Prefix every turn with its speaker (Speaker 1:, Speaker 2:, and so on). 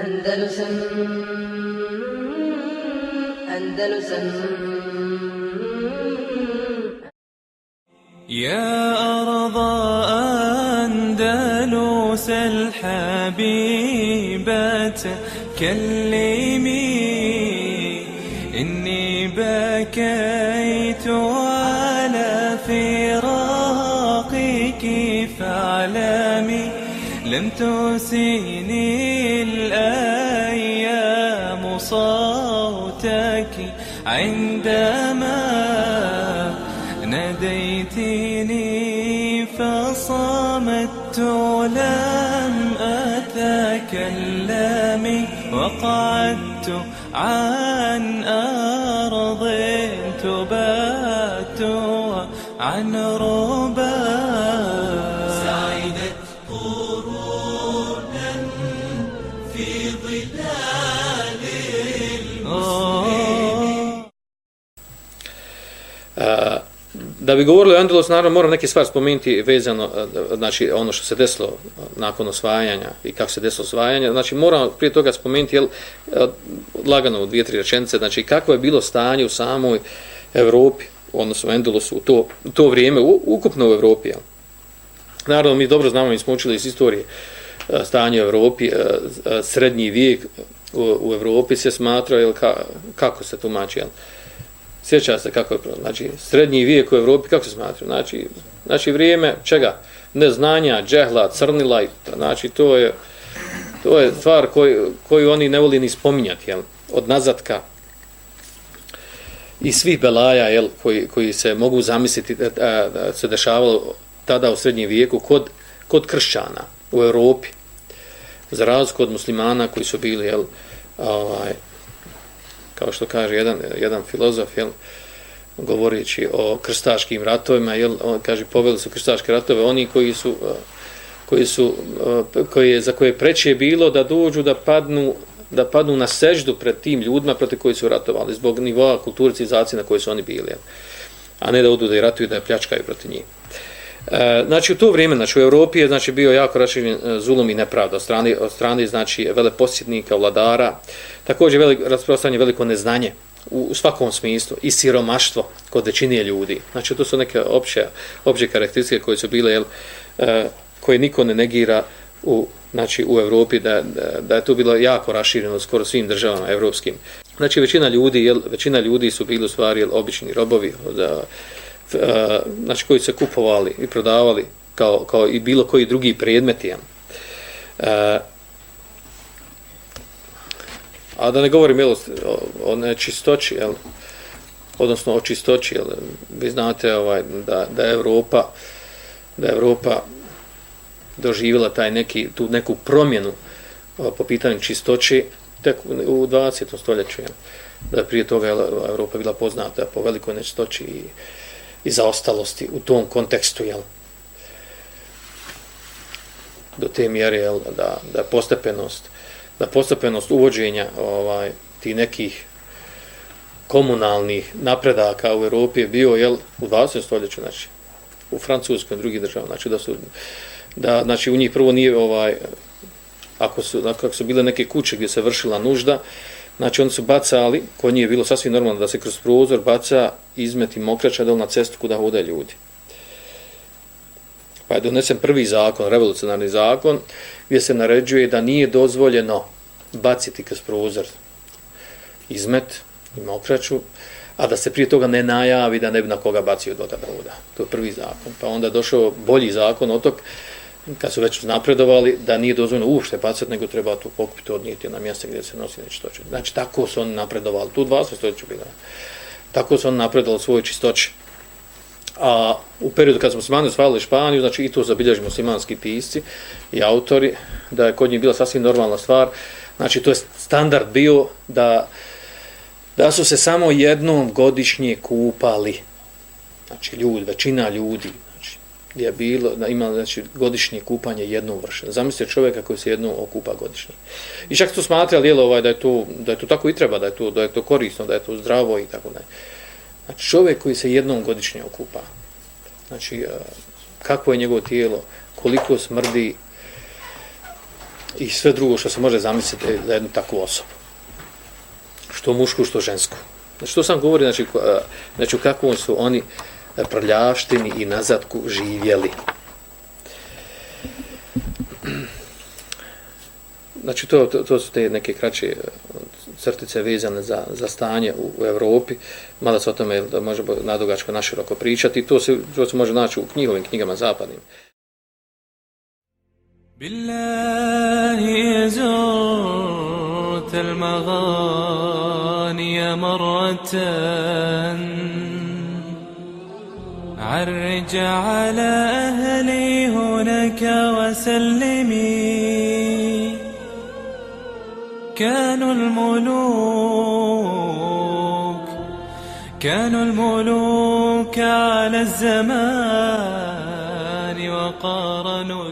Speaker 1: Andalusam Andalusam
Speaker 2: يا أرض أندلس الحبيبة كلمي إني بكيت على فراقك فاعلمي لم تسيني الأيام صوتك عندما ناديتني فصمت لم أتكلم وقعدت عن أرض تبات عن ربا
Speaker 3: da bi govorili o Andalus, naravno moram neke stvari spomenuti vezano, eh, znači ono što se desilo nakon osvajanja i kako se desilo osvajanje. Znači moram prije toga spomenuti, jel, eh, lagano u dvije, tri rečenice, znači kako je bilo stanje u samoj Evropi, odnosno Andalusu u to, u to vrijeme, u, ukupno u Evropi. Jel. Naravno, mi dobro znamo, mi smo učili iz istorije eh, stanje u Evropi, srednji vijek u, u Evropi se smatra, jel, ka, kako se tumači, jel, Sjeća se kako je, znači, srednji vijek u Evropi, kako se smatra? Znači, znači vrijeme, čega? Neznanja, džehla, crnila, znači, to je, to je stvar koju, koju oni ne voli ni spominjati, jel? Od nazadka i svih belaja, jel, koji, koji se mogu zamisliti da, da, da se dešavalo tada u srednjem vijeku kod, kod kršćana u Europi, Za razliku od muslimana koji su bili, jel, ovaj, kao što kaže jedan, jedan filozof, jel, govorići o krstaškim ratovima, jel, on kaže, poveli su krstaške ratove, oni koji su, e, koji su, e, koji je, za koje preće je bilo da dođu da padnu, da padnu na seždu pred tim ljudima protiv koji su ratovali, zbog nivoa kulture civilizacije na kojoj su oni bili, jel, a ne da odu da i ratuju, da je pljačkaju protiv njih. E, znači u to vrijeme znači u Evropi je znači bio jako raširen e, zulum i nepravda od strane od strane znači veleposjednika vladara. Također velik rasprostranjeno veliko neznanje u, u svakom smislu i siromaštvo kod većine ljudi. Znači to su neke opće opće karakteristike koje su bile jel, e, koje niko ne negira u znači u Evropi da, da, da je to bilo jako rašireno skoro svim državama evropskim. Znači većina ljudi jel, većina ljudi su bili u stvari jel, obični robovi da znači koji se kupovali i prodavali kao, kao i bilo koji drugi predmeti. Ja. E, a da ne govorim jel, o, o nečistoći, jel, odnosno o čistoći, jel, vi znate ovaj, da, da je Evropa da je Evropa doživjela taj neki, tu neku promjenu o, po pitanju čistoći tek u 20. stoljeću. Jel. Da je prije toga jel, Evropa bila poznata po velikoj nečistoći i i zaostalosti u tom kontekstu, jel? Do te mjere, jel, da, da postepenost, da postepenost uvođenja ovaj, ti nekih komunalnih napredaka u Europi je bio, jel, u 20. stoljeću, znači, u Francuskoj i drugih država, znači, da su, da, znači, u njih prvo nije, ovaj, ako su, ako su bile neke kuće gdje se vršila nužda, Znači oni su bacali, ko nije bilo sasvim normalno da se kroz prozor baca izmet i mokrača dol na cestu kuda hode ljudi. Pa je donesen prvi zakon, revolucionarni zakon, gdje se naređuje da nije dozvoljeno baciti kroz prozor izmet i mokraču, a da se prije toga ne najavi da ne bi na koga bacio do tada voda. To je prvi zakon. Pa onda došao bolji zakon o tog, kad su već napredovali, da nije dozvoljeno uopšte bacati, nego treba to pokupiti, odnijeti na mjesto gdje se nosi nečistoće. Znači, tako su oni napredovali. Tu dva sve stoljeća bila. Tako su oni napredovali svoje čistoće. A u periodu kad smo Osmani osvajali Španiju, znači i to zabilježi muslimanski pisci i autori, da je kod njih bila sasvim normalna stvar. Znači, to je standard bio da, da su se samo jednom godišnje kupali. Znači, ljudi, većina ljudi, je bilo, ima znači, godišnje kupanje jednom vršeno. Zamislite čovjeka koji se jednom okupa godišnje. I čak su smatrali jel, ovaj, da, je to, da je to tako i treba, da je to, da je to korisno, da je to zdravo i tako dalje. Znači čovjek koji se jednom godišnje okupa, znači eh, kako je njegovo tijelo, koliko smrdi, i sve drugo što se može zamisliti za jednu takvu osobu. Što mušku, što žensku. Znači, to sam govori, znači, eh, znači u kakvom su oni prljavštini i nazadku živjeli. Znači, to, to, to su te neke kraće e, crtice vezane za, za stanje u, u Evropi, mada se o tome da može nadugačko naširoko pričati, to se, to se može naći u knjigovim knjigama zapadnim.
Speaker 2: بالله زرت المغاني مرة عرج على أهلي هناك وسلمي. كانوا الملوك كانوا الملوك على الزمان وقارنوا